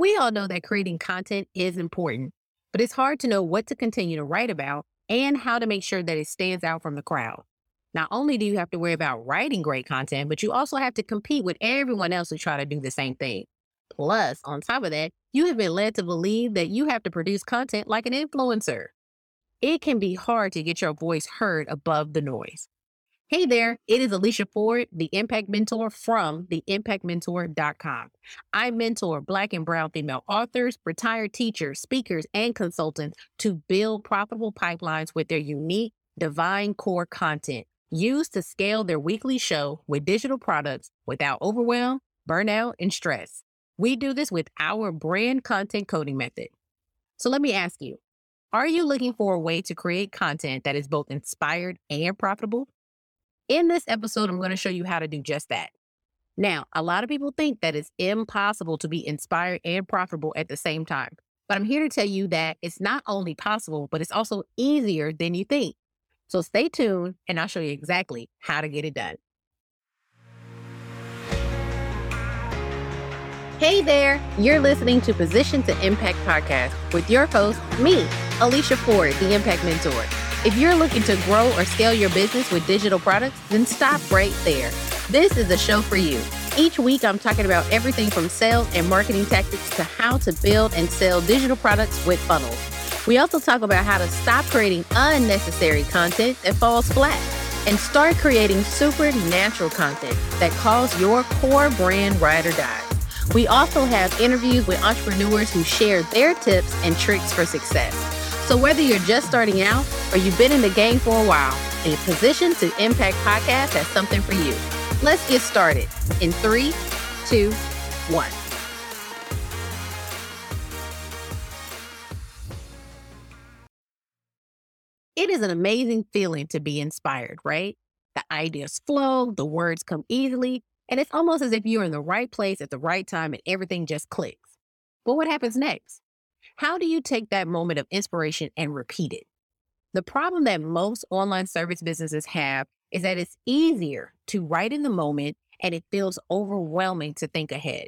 We all know that creating content is important, but it's hard to know what to continue to write about and how to make sure that it stands out from the crowd. Not only do you have to worry about writing great content, but you also have to compete with everyone else who try to do the same thing. Plus, on top of that, you have been led to believe that you have to produce content like an influencer. It can be hard to get your voice heard above the noise. Hey there, it is Alicia Ford, the Impact Mentor from theimpactmentor.com. I mentor Black and Brown female authors, retired teachers, speakers, and consultants to build profitable pipelines with their unique, divine core content used to scale their weekly show with digital products without overwhelm, burnout, and stress. We do this with our brand content coding method. So let me ask you are you looking for a way to create content that is both inspired and profitable? In this episode, I'm going to show you how to do just that. Now, a lot of people think that it's impossible to be inspired and profitable at the same time. But I'm here to tell you that it's not only possible, but it's also easier than you think. So stay tuned and I'll show you exactly how to get it done. Hey there, you're listening to Position to Impact podcast with your host, me, Alicia Ford, the Impact Mentor. If you're looking to grow or scale your business with digital products, then stop right there. This is a show for you. Each week, I'm talking about everything from sales and marketing tactics to how to build and sell digital products with funnels. We also talk about how to stop creating unnecessary content that falls flat and start creating supernatural content that calls your core brand ride or die. We also have interviews with entrepreneurs who share their tips and tricks for success. So whether you're just starting out or you've been in the game for a while, a Position to Impact podcast has something for you. Let's get started in three, two, one. It is an amazing feeling to be inspired, right? The ideas flow, the words come easily, and it's almost as if you're in the right place at the right time and everything just clicks. But what happens next? How do you take that moment of inspiration and repeat it? The problem that most online service businesses have is that it's easier to write in the moment and it feels overwhelming to think ahead.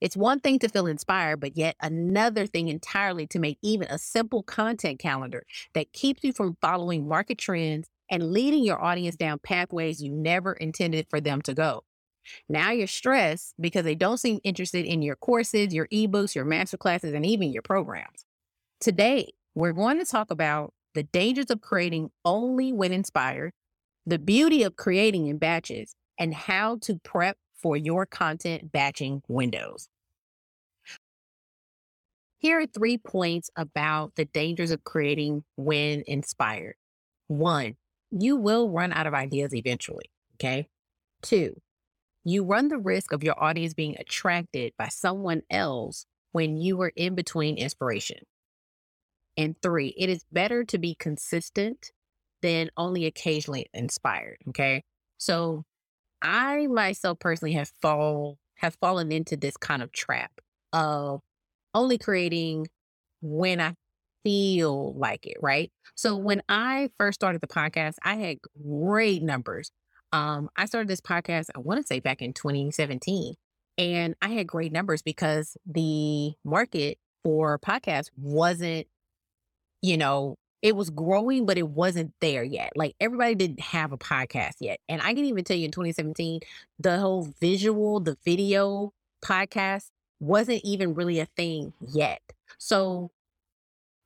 It's one thing to feel inspired, but yet another thing entirely to make even a simple content calendar that keeps you from following market trends and leading your audience down pathways you never intended for them to go. Now you're stressed because they don't seem interested in your courses, your ebooks, your master classes, and even your programs. Today, we're going to talk about the dangers of creating only when inspired, the beauty of creating in batches, and how to prep for your content batching windows. Here are three points about the dangers of creating when inspired. One, you will run out of ideas eventually. Okay. Two, you run the risk of your audience being attracted by someone else when you are in between inspiration. And three, it is better to be consistent than only occasionally inspired. Okay. So I myself personally have fall have fallen into this kind of trap of only creating when I feel like it, right? So when I first started the podcast, I had great numbers. Um, I started this podcast, I want to say back in 2017. And I had great numbers because the market for podcasts wasn't, you know, it was growing, but it wasn't there yet. Like everybody didn't have a podcast yet. And I can even tell you in 2017, the whole visual, the video podcast wasn't even really a thing yet. So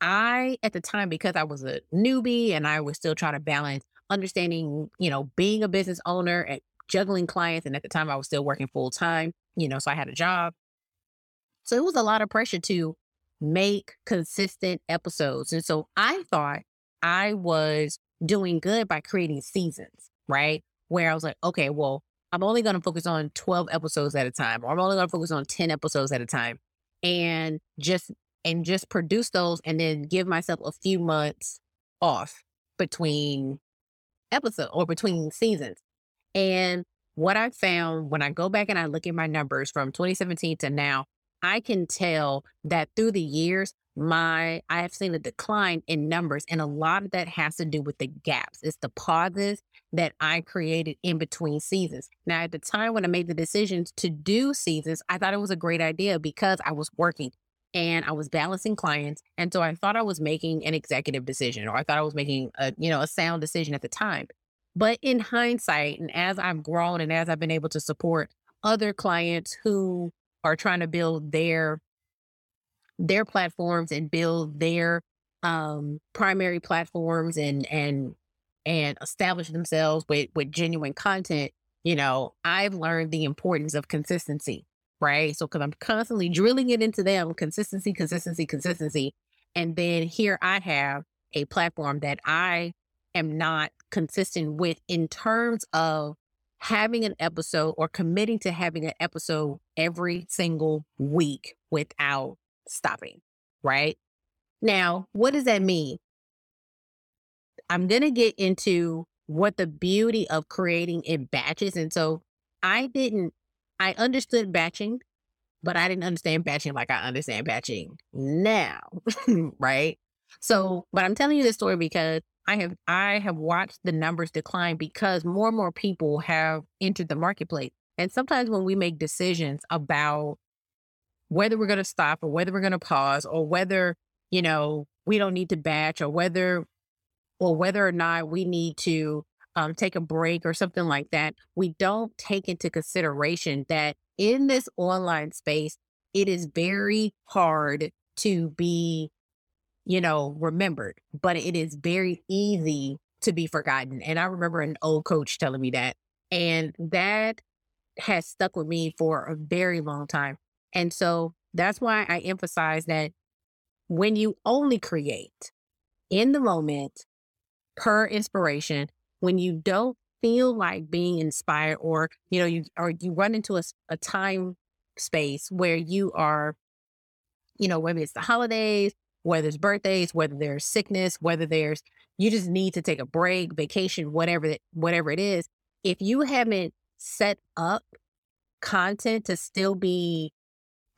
I, at the time, because I was a newbie and I was still trying to balance understanding, you know, being a business owner and juggling clients. And at the time I was still working full time, you know, so I had a job. So it was a lot of pressure to make consistent episodes. And so I thought I was doing good by creating seasons, right? Where I was like, okay, well, I'm only going to focus on 12 episodes at a time, or I'm only going to focus on 10 episodes at a time and just and just produce those and then give myself a few months off between episode or between seasons. And what I found when I go back and I look at my numbers from 2017 to now, I can tell that through the years, my I have seen a decline in numbers, and a lot of that has to do with the gaps. It's the pauses that I created in between seasons. Now, at the time when I made the decision to do seasons, I thought it was a great idea because I was working and I was balancing clients, and so I thought I was making an executive decision, or I thought I was making a you know a sound decision at the time. But in hindsight, and as I've grown and as I've been able to support other clients who are trying to build their their platforms and build their um, primary platforms and and and establish themselves with with genuine content you know i've learned the importance of consistency right so because i'm constantly drilling it into them consistency consistency consistency and then here i have a platform that i am not consistent with in terms of having an episode or committing to having an episode every single week without stopping, right? Now, what does that mean? I'm going to get into what the beauty of creating in batches. And so I didn't, I understood batching, but I didn't understand batching like I understand batching now, right? So, but I'm telling you this story because I have I have watched the numbers decline because more and more people have entered the marketplace. And sometimes when we make decisions about whether we're going to stop or whether we're going to pause or whether, you know, we don't need to batch or whether, or whether or not we need to um, take a break or something like that, we don't take into consideration that in this online space, it is very hard to be, you know, remembered, but it is very easy to be forgotten. And I remember an old coach telling me that. And that has stuck with me for a very long time. And so that's why I emphasize that when you only create in the moment per inspiration, when you don't feel like being inspired or, you know, you or you run into a, a time space where you are, you know, whether it's the holidays, whether it's birthdays, whether there's sickness, whether there's you just need to take a break, vacation, whatever that whatever it is. If you haven't set up content to still be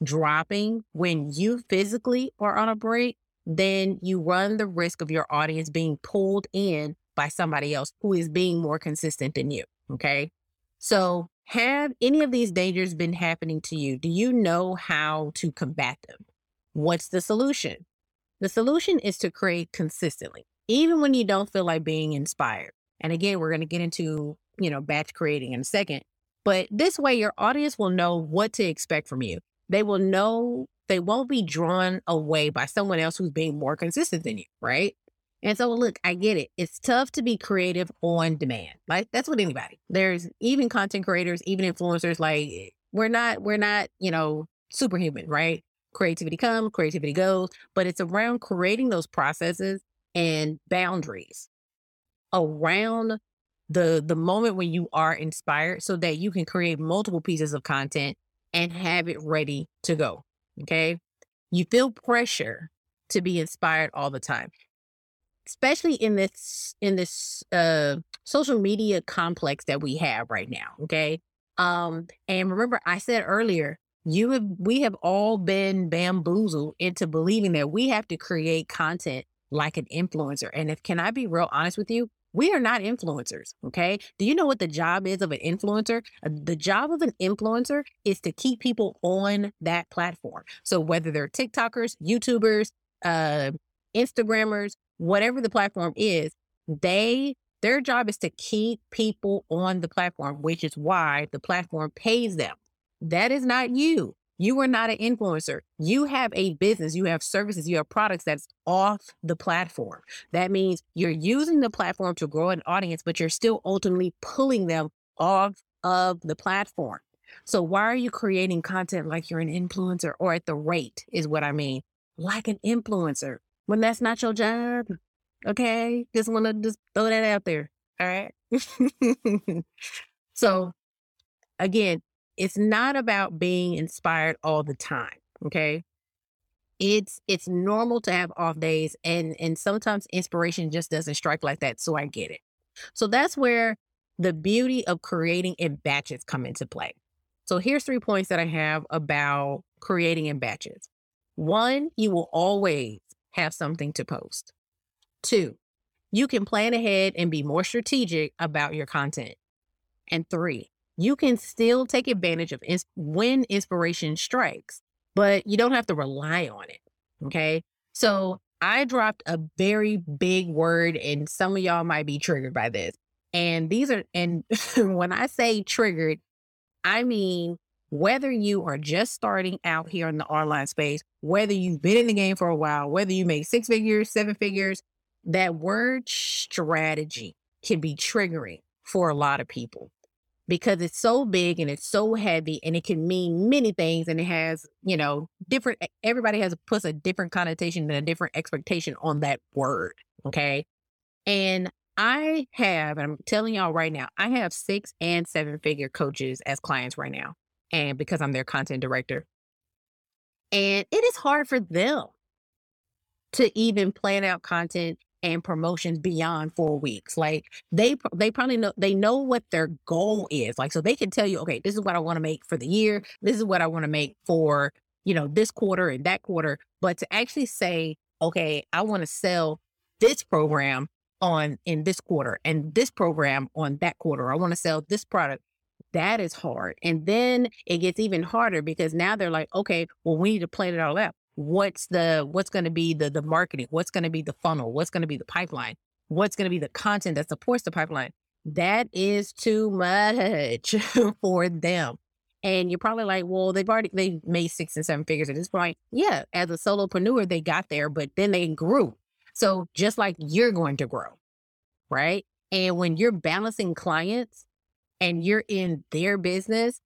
dropping when you physically are on a break, then you run the risk of your audience being pulled in by somebody else who is being more consistent than you. Okay. So, have any of these dangers been happening to you? Do you know how to combat them? What's the solution? The solution is to create consistently, even when you don't feel like being inspired. And again, we're going to get into, you know, batch creating in a second. But this way, your audience will know what to expect from you they will know they won't be drawn away by someone else who's being more consistent than you, right? And so, look, I get it. It's tough to be creative on demand. Like that's what anybody. There's even content creators, even influencers. Like we're not, we're not, you know, superhuman, right? Creativity comes, creativity goes, but it's around creating those processes and boundaries around the the moment when you are inspired, so that you can create multiple pieces of content and have it ready to go. Okay. You feel pressure to be inspired all the time, especially in this, in this, uh, social media complex that we have right now. Okay. Um, and remember, I said earlier, you have, we have all been bamboozled into believing that we have to create content like an influencer. And if, can I be real honest with you? We are not influencers, okay? Do you know what the job is of an influencer? Uh, the job of an influencer is to keep people on that platform. So whether they're TikTokers, YouTubers, uh, Instagrammers, whatever the platform is, they their job is to keep people on the platform, which is why the platform pays them. That is not you. You are not an influencer. You have a business, you have services, you have products that's off the platform. That means you're using the platform to grow an audience, but you're still ultimately pulling them off of the platform. So why are you creating content like you're an influencer or at the rate is what I mean, like an influencer when that's not your job? Okay. Just want to just throw that out there. All right. so again, it's not about being inspired all the time. Okay. It's it's normal to have off days and and sometimes inspiration just doesn't strike like that. So I get it. So that's where the beauty of creating in batches come into play. So here's three points that I have about creating in batches. One, you will always have something to post. Two, you can plan ahead and be more strategic about your content. And three, you can still take advantage of ins- when inspiration strikes, but you don't have to rely on it. Okay. So I dropped a very big word, and some of y'all might be triggered by this. And these are, and when I say triggered, I mean whether you are just starting out here in the online space, whether you've been in the game for a while, whether you make six figures, seven figures, that word strategy can be triggering for a lot of people because it's so big and it's so heavy and it can mean many things and it has, you know, different everybody has puts a different connotation and a different expectation on that word. Okay. And I have, and I'm telling y'all right now, I have six and seven figure coaches as clients right now. And because I'm their content director. And it is hard for them to even plan out content and promotions beyond four weeks. Like they they probably know they know what their goal is. Like so they can tell you, okay, this is what I want to make for the year. This is what I want to make for, you know, this quarter and that quarter. But to actually say, okay, I want to sell this program on in this quarter and this program on that quarter. I want to sell this product. That is hard. And then it gets even harder because now they're like, okay, well, we need to plan it all out. What's the what's going to be the the marketing? What's going to be the funnel? What's going to be the pipeline? What's going to be the content that supports the pipeline? That is too much for them and you're probably like well they've already they made six and seven figures at this point. Yeah as a solopreneur they got there but then they grew. So just like you're going to grow right? And when you're balancing clients and you're in their business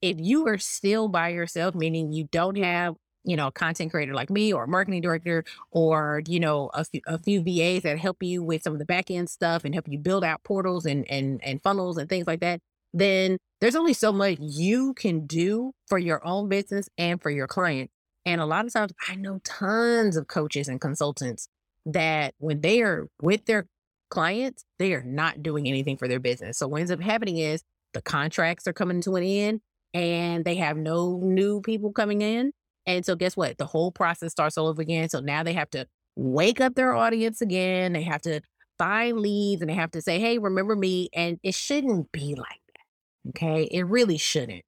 if you are still by yourself meaning you don't have you know, a content creator like me or a marketing director or, you know, a few, a few VAs that help you with some of the back end stuff and help you build out portals and, and, and funnels and things like that, then there's only so much you can do for your own business and for your client. And a lot of times I know tons of coaches and consultants that when they are with their clients, they are not doing anything for their business. So what ends up happening is the contracts are coming to an end and they have no new people coming in and so guess what? The whole process starts all over again. So now they have to wake up their audience again. They have to find leads and they have to say, hey, remember me. And it shouldn't be like that. Okay. It really shouldn't.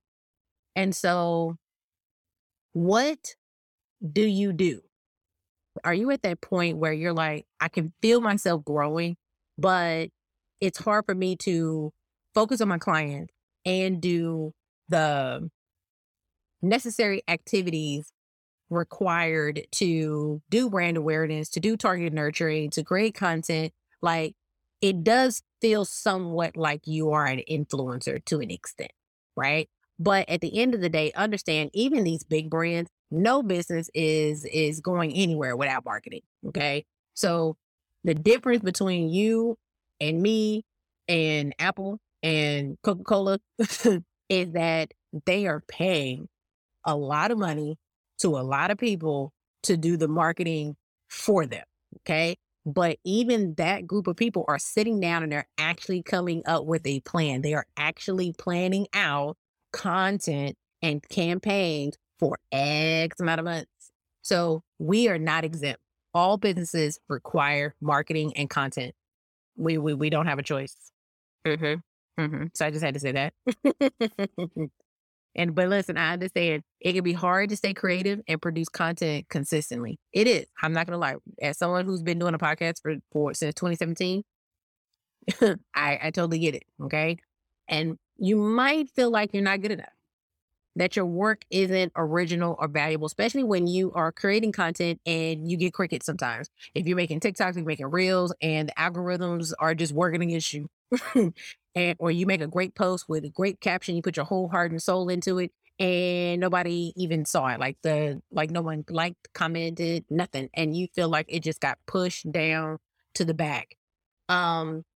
And so, what do you do? Are you at that point where you're like, I can feel myself growing, but it's hard for me to focus on my clients and do the necessary activities required to do brand awareness, to do targeted nurturing, to create content, like it does feel somewhat like you are an influencer to an extent, right? But at the end of the day, understand even these big brands, no business is is going anywhere without marketing. Okay. So the difference between you and me and Apple and Coca-Cola is that they are paying a lot of money to a lot of people to do the marketing for them. Okay. But even that group of people are sitting down and they're actually coming up with a plan. They are actually planning out content and campaigns for X amount of months. So we are not exempt. All businesses require marketing and content. We we, we don't have a choice. Mm-hmm. Mm-hmm. So I just had to say that. And but listen, I understand it can be hard to stay creative and produce content consistently. It is. I'm not gonna lie. As someone who's been doing a podcast for, for since 2017, I, I totally get it. Okay. And you might feel like you're not good enough. That your work isn't original or valuable, especially when you are creating content and you get crickets sometimes. If you're making TikToks, you're making reels, and the algorithms are just working against you. and or you make a great post with a great caption, you put your whole heart and soul into it, and nobody even saw it. Like the like no one liked, commented, nothing, and you feel like it just got pushed down to the back. Um,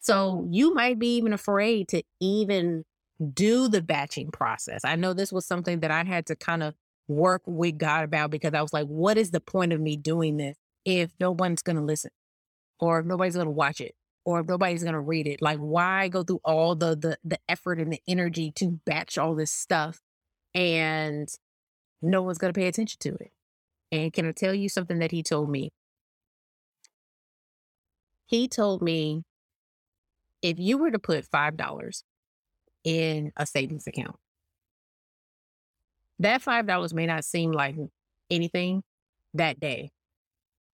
so you might be even afraid to even do the batching process. I know this was something that I had to kind of work with God about because I was like, what is the point of me doing this if no one's going to listen or if nobody's going to watch it? or if nobody's going to read it like why go through all the, the the effort and the energy to batch all this stuff and no one's going to pay attention to it And can I tell you something that he told me? He told me if you were to put $5 in a savings account, that $5 may not seem like anything that day.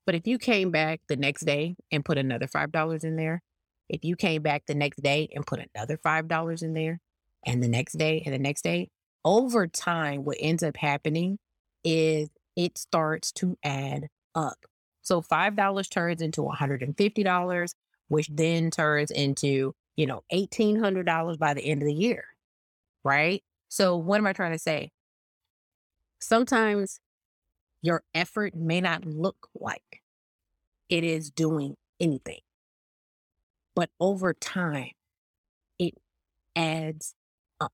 But if you came back the next day and put another $5 in there, if you came back the next day and put another $5 in there, and the next day and the next day, over time, what ends up happening is it starts to add up. So $5 turns into $150, which then turns into, you know, $1,800 by the end of the year. Right. So what am I trying to say? Sometimes your effort may not look like it is doing anything, but over time, it adds up.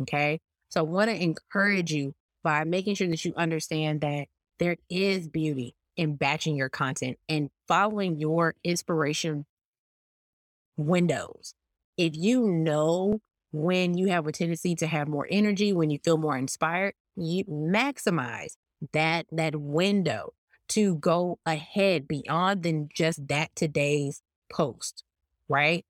Okay. So I want to encourage you by making sure that you understand that there is beauty in batching your content and following your inspiration windows. If you know when you have a tendency to have more energy, when you feel more inspired, you maximize that that window to go ahead beyond than just that today's post, right?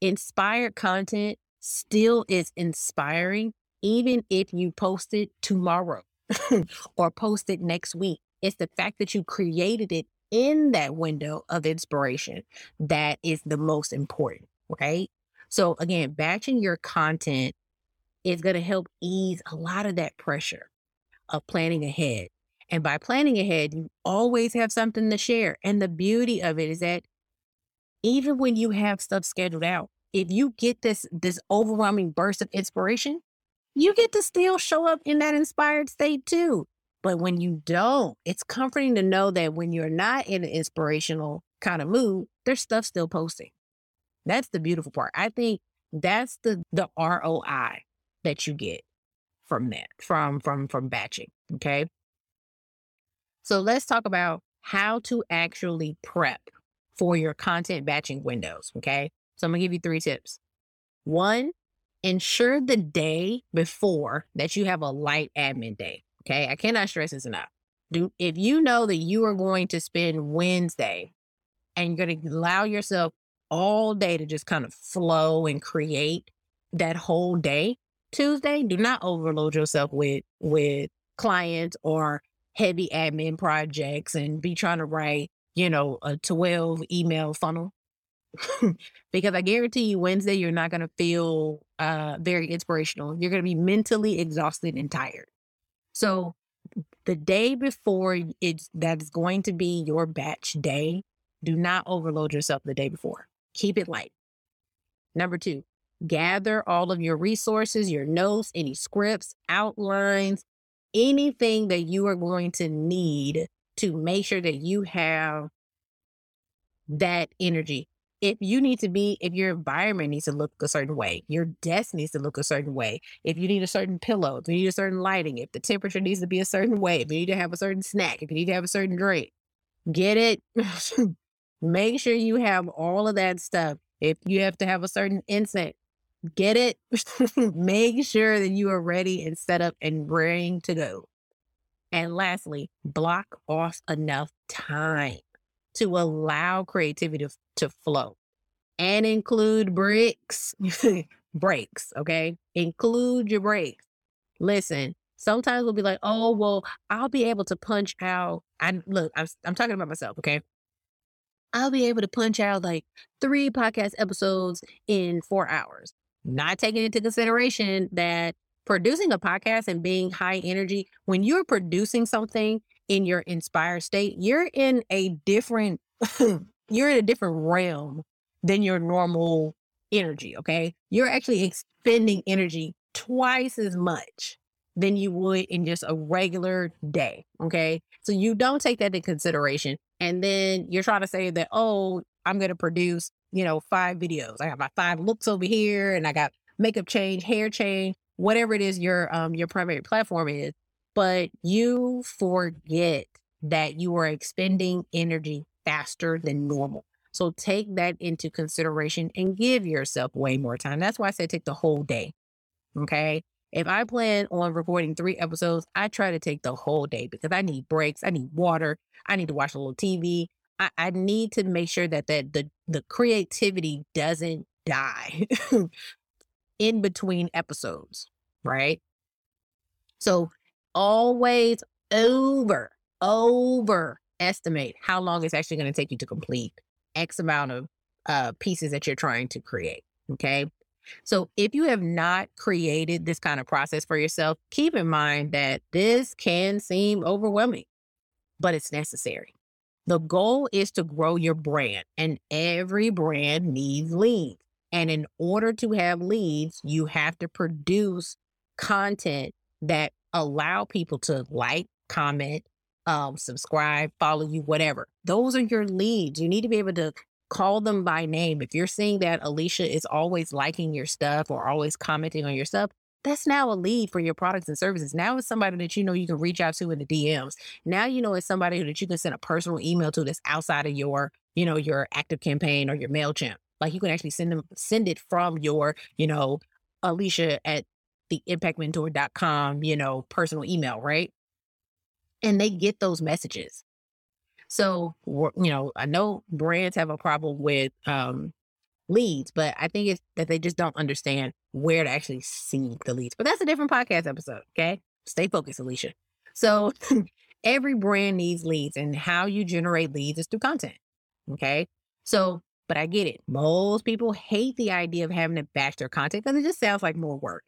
Inspired content still is inspiring, even if you post it tomorrow or post it next week. It's the fact that you created it in that window of inspiration that is the most important, right? So, again, batching your content is going to help ease a lot of that pressure of planning ahead. And by planning ahead, you always have something to share. And the beauty of it is that even when you have stuff scheduled out, if you get this this overwhelming burst of inspiration, you get to still show up in that inspired state too. But when you don't, it's comforting to know that when you're not in an inspirational kind of mood, there's stuff still posting. That's the beautiful part. I think that's the the ROI that you get from that, from from from batching. Okay. So let's talk about how to actually prep for your content batching windows. Okay. So I'm gonna give you three tips. One, ensure the day before that you have a light admin day. Okay. I cannot stress this enough. Do if you know that you are going to spend Wednesday and you're going to allow yourself all day to just kind of flow and create that whole day, Tuesday, do not overload yourself with with clients or heavy admin projects and be trying to write, you know, a 12 email funnel. because I guarantee you Wednesday you're not going to feel uh very inspirational. You're going to be mentally exhausted and tired. So the day before it's that's going to be your batch day, do not overload yourself the day before. Keep it light. Number 2, gather all of your resources, your notes, any scripts, outlines, anything that you are going to need to make sure that you have that energy if you need to be, if your environment needs to look a certain way, your desk needs to look a certain way, if you need a certain pillow, if you need a certain lighting, if the temperature needs to be a certain way, if you need to have a certain snack, if you need to have a certain drink, get it. Make sure you have all of that stuff. If you have to have a certain incense, get it. Make sure that you are ready and set up and ready to go. And lastly, block off enough time to allow creativity to, to flow and include breaks. breaks, okay? Include your breaks. Listen, sometimes we'll be like, oh, well, I'll be able to punch out. I look, I'm, I'm talking about myself, okay? I'll be able to punch out like three podcast episodes in four hours. Not taking into consideration that producing a podcast and being high energy, when you're producing something in your inspired state, you're in a different you're in a different realm than your normal energy, okay? You're actually expending energy twice as much than you would in just a regular day, okay? So you don't take that into consideration and then you're trying to say that, "Oh, I'm going to produce, you know, five videos. I got my five looks over here and I got makeup change, hair change, whatever it is your um your primary platform is." But you forget that you are expending energy faster than normal. So take that into consideration and give yourself way more time. That's why I say take the whole day. Okay. If I plan on recording three episodes, I try to take the whole day because I need breaks, I need water, I need to watch a little TV. I, I need to make sure that, that the, the creativity doesn't die in between episodes, right? So always over, overestimate how long it's actually going to take you to complete X amount of uh, pieces that you're trying to create. Okay. So if you have not created this kind of process for yourself, keep in mind that this can seem overwhelming, but it's necessary. The goal is to grow your brand, and every brand needs leads. And in order to have leads, you have to produce content that allow people to like, comment, um, subscribe, follow you, whatever. Those are your leads. You need to be able to call them by name. If you're seeing that Alicia is always liking your stuff or always commenting on your stuff, that's now a lead for your products and services. Now it's somebody that you know you can reach out to in the DMs. Now you know it's somebody that you can send a personal email to that's outside of your, you know, your ActiveCampaign or your MailChimp. Like you can actually send them send it from your, you know, Alicia at theimpactmentor.com, you know, personal email, right? And they get those messages. So, you know, I know brands have a problem with um, leads, but I think it's that they just don't understand where to actually see the leads. But that's a different podcast episode. Okay. Stay focused, Alicia. So, every brand needs leads, and how you generate leads is through content. Okay. So, but I get it. Most people hate the idea of having to batch their content because it just sounds like more work.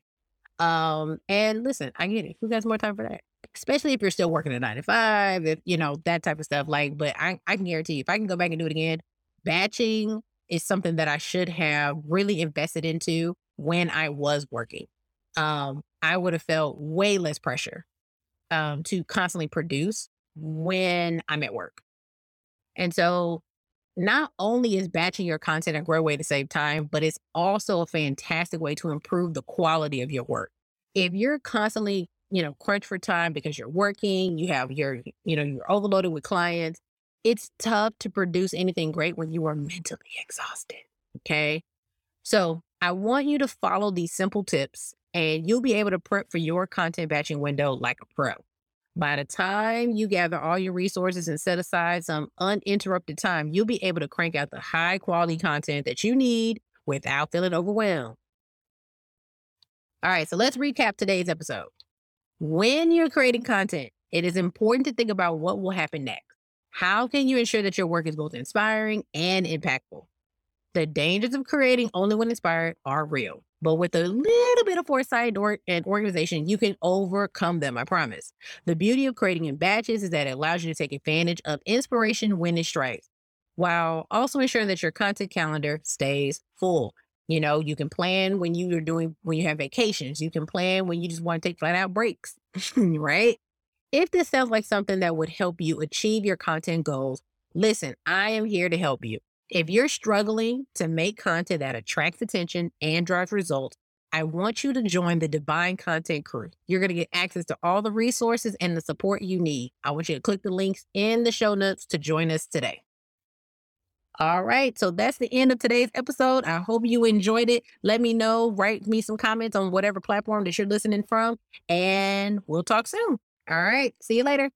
Um, and listen, I get it. Who got more time for that? Especially if you're still working a nine to five, if you know, that type of stuff. Like, but I, I can guarantee you, if I can go back and do it again, batching is something that I should have really invested into when I was working. Um, I would have felt way less pressure um to constantly produce when I'm at work. And so not only is batching your content a great way to save time, but it's also a fantastic way to improve the quality of your work. If you're constantly, you know, crunch for time because you're working, you have your, you know, you're overloaded with clients, it's tough to produce anything great when you are mentally exhausted. Okay. So I want you to follow these simple tips and you'll be able to prep for your content batching window like a pro. By the time you gather all your resources and set aside some uninterrupted time, you'll be able to crank out the high quality content that you need without feeling overwhelmed. All right, so let's recap today's episode. When you're creating content, it is important to think about what will happen next. How can you ensure that your work is both inspiring and impactful? The dangers of creating only when inspired are real. But with a little bit of foresight or, and organization, you can overcome them, I promise. The beauty of creating in batches is that it allows you to take advantage of inspiration when it strikes, while also ensuring that your content calendar stays full. You know, you can plan when you are doing when you have vacations. You can plan when you just want to take flat out breaks, right? If this sounds like something that would help you achieve your content goals, listen, I am here to help you. If you're struggling to make content that attracts attention and drives results, I want you to join the Divine Content Crew. You're going to get access to all the resources and the support you need. I want you to click the links in the show notes to join us today. All right, so that's the end of today's episode. I hope you enjoyed it. Let me know, write me some comments on whatever platform that you're listening from, and we'll talk soon. All right, see you later.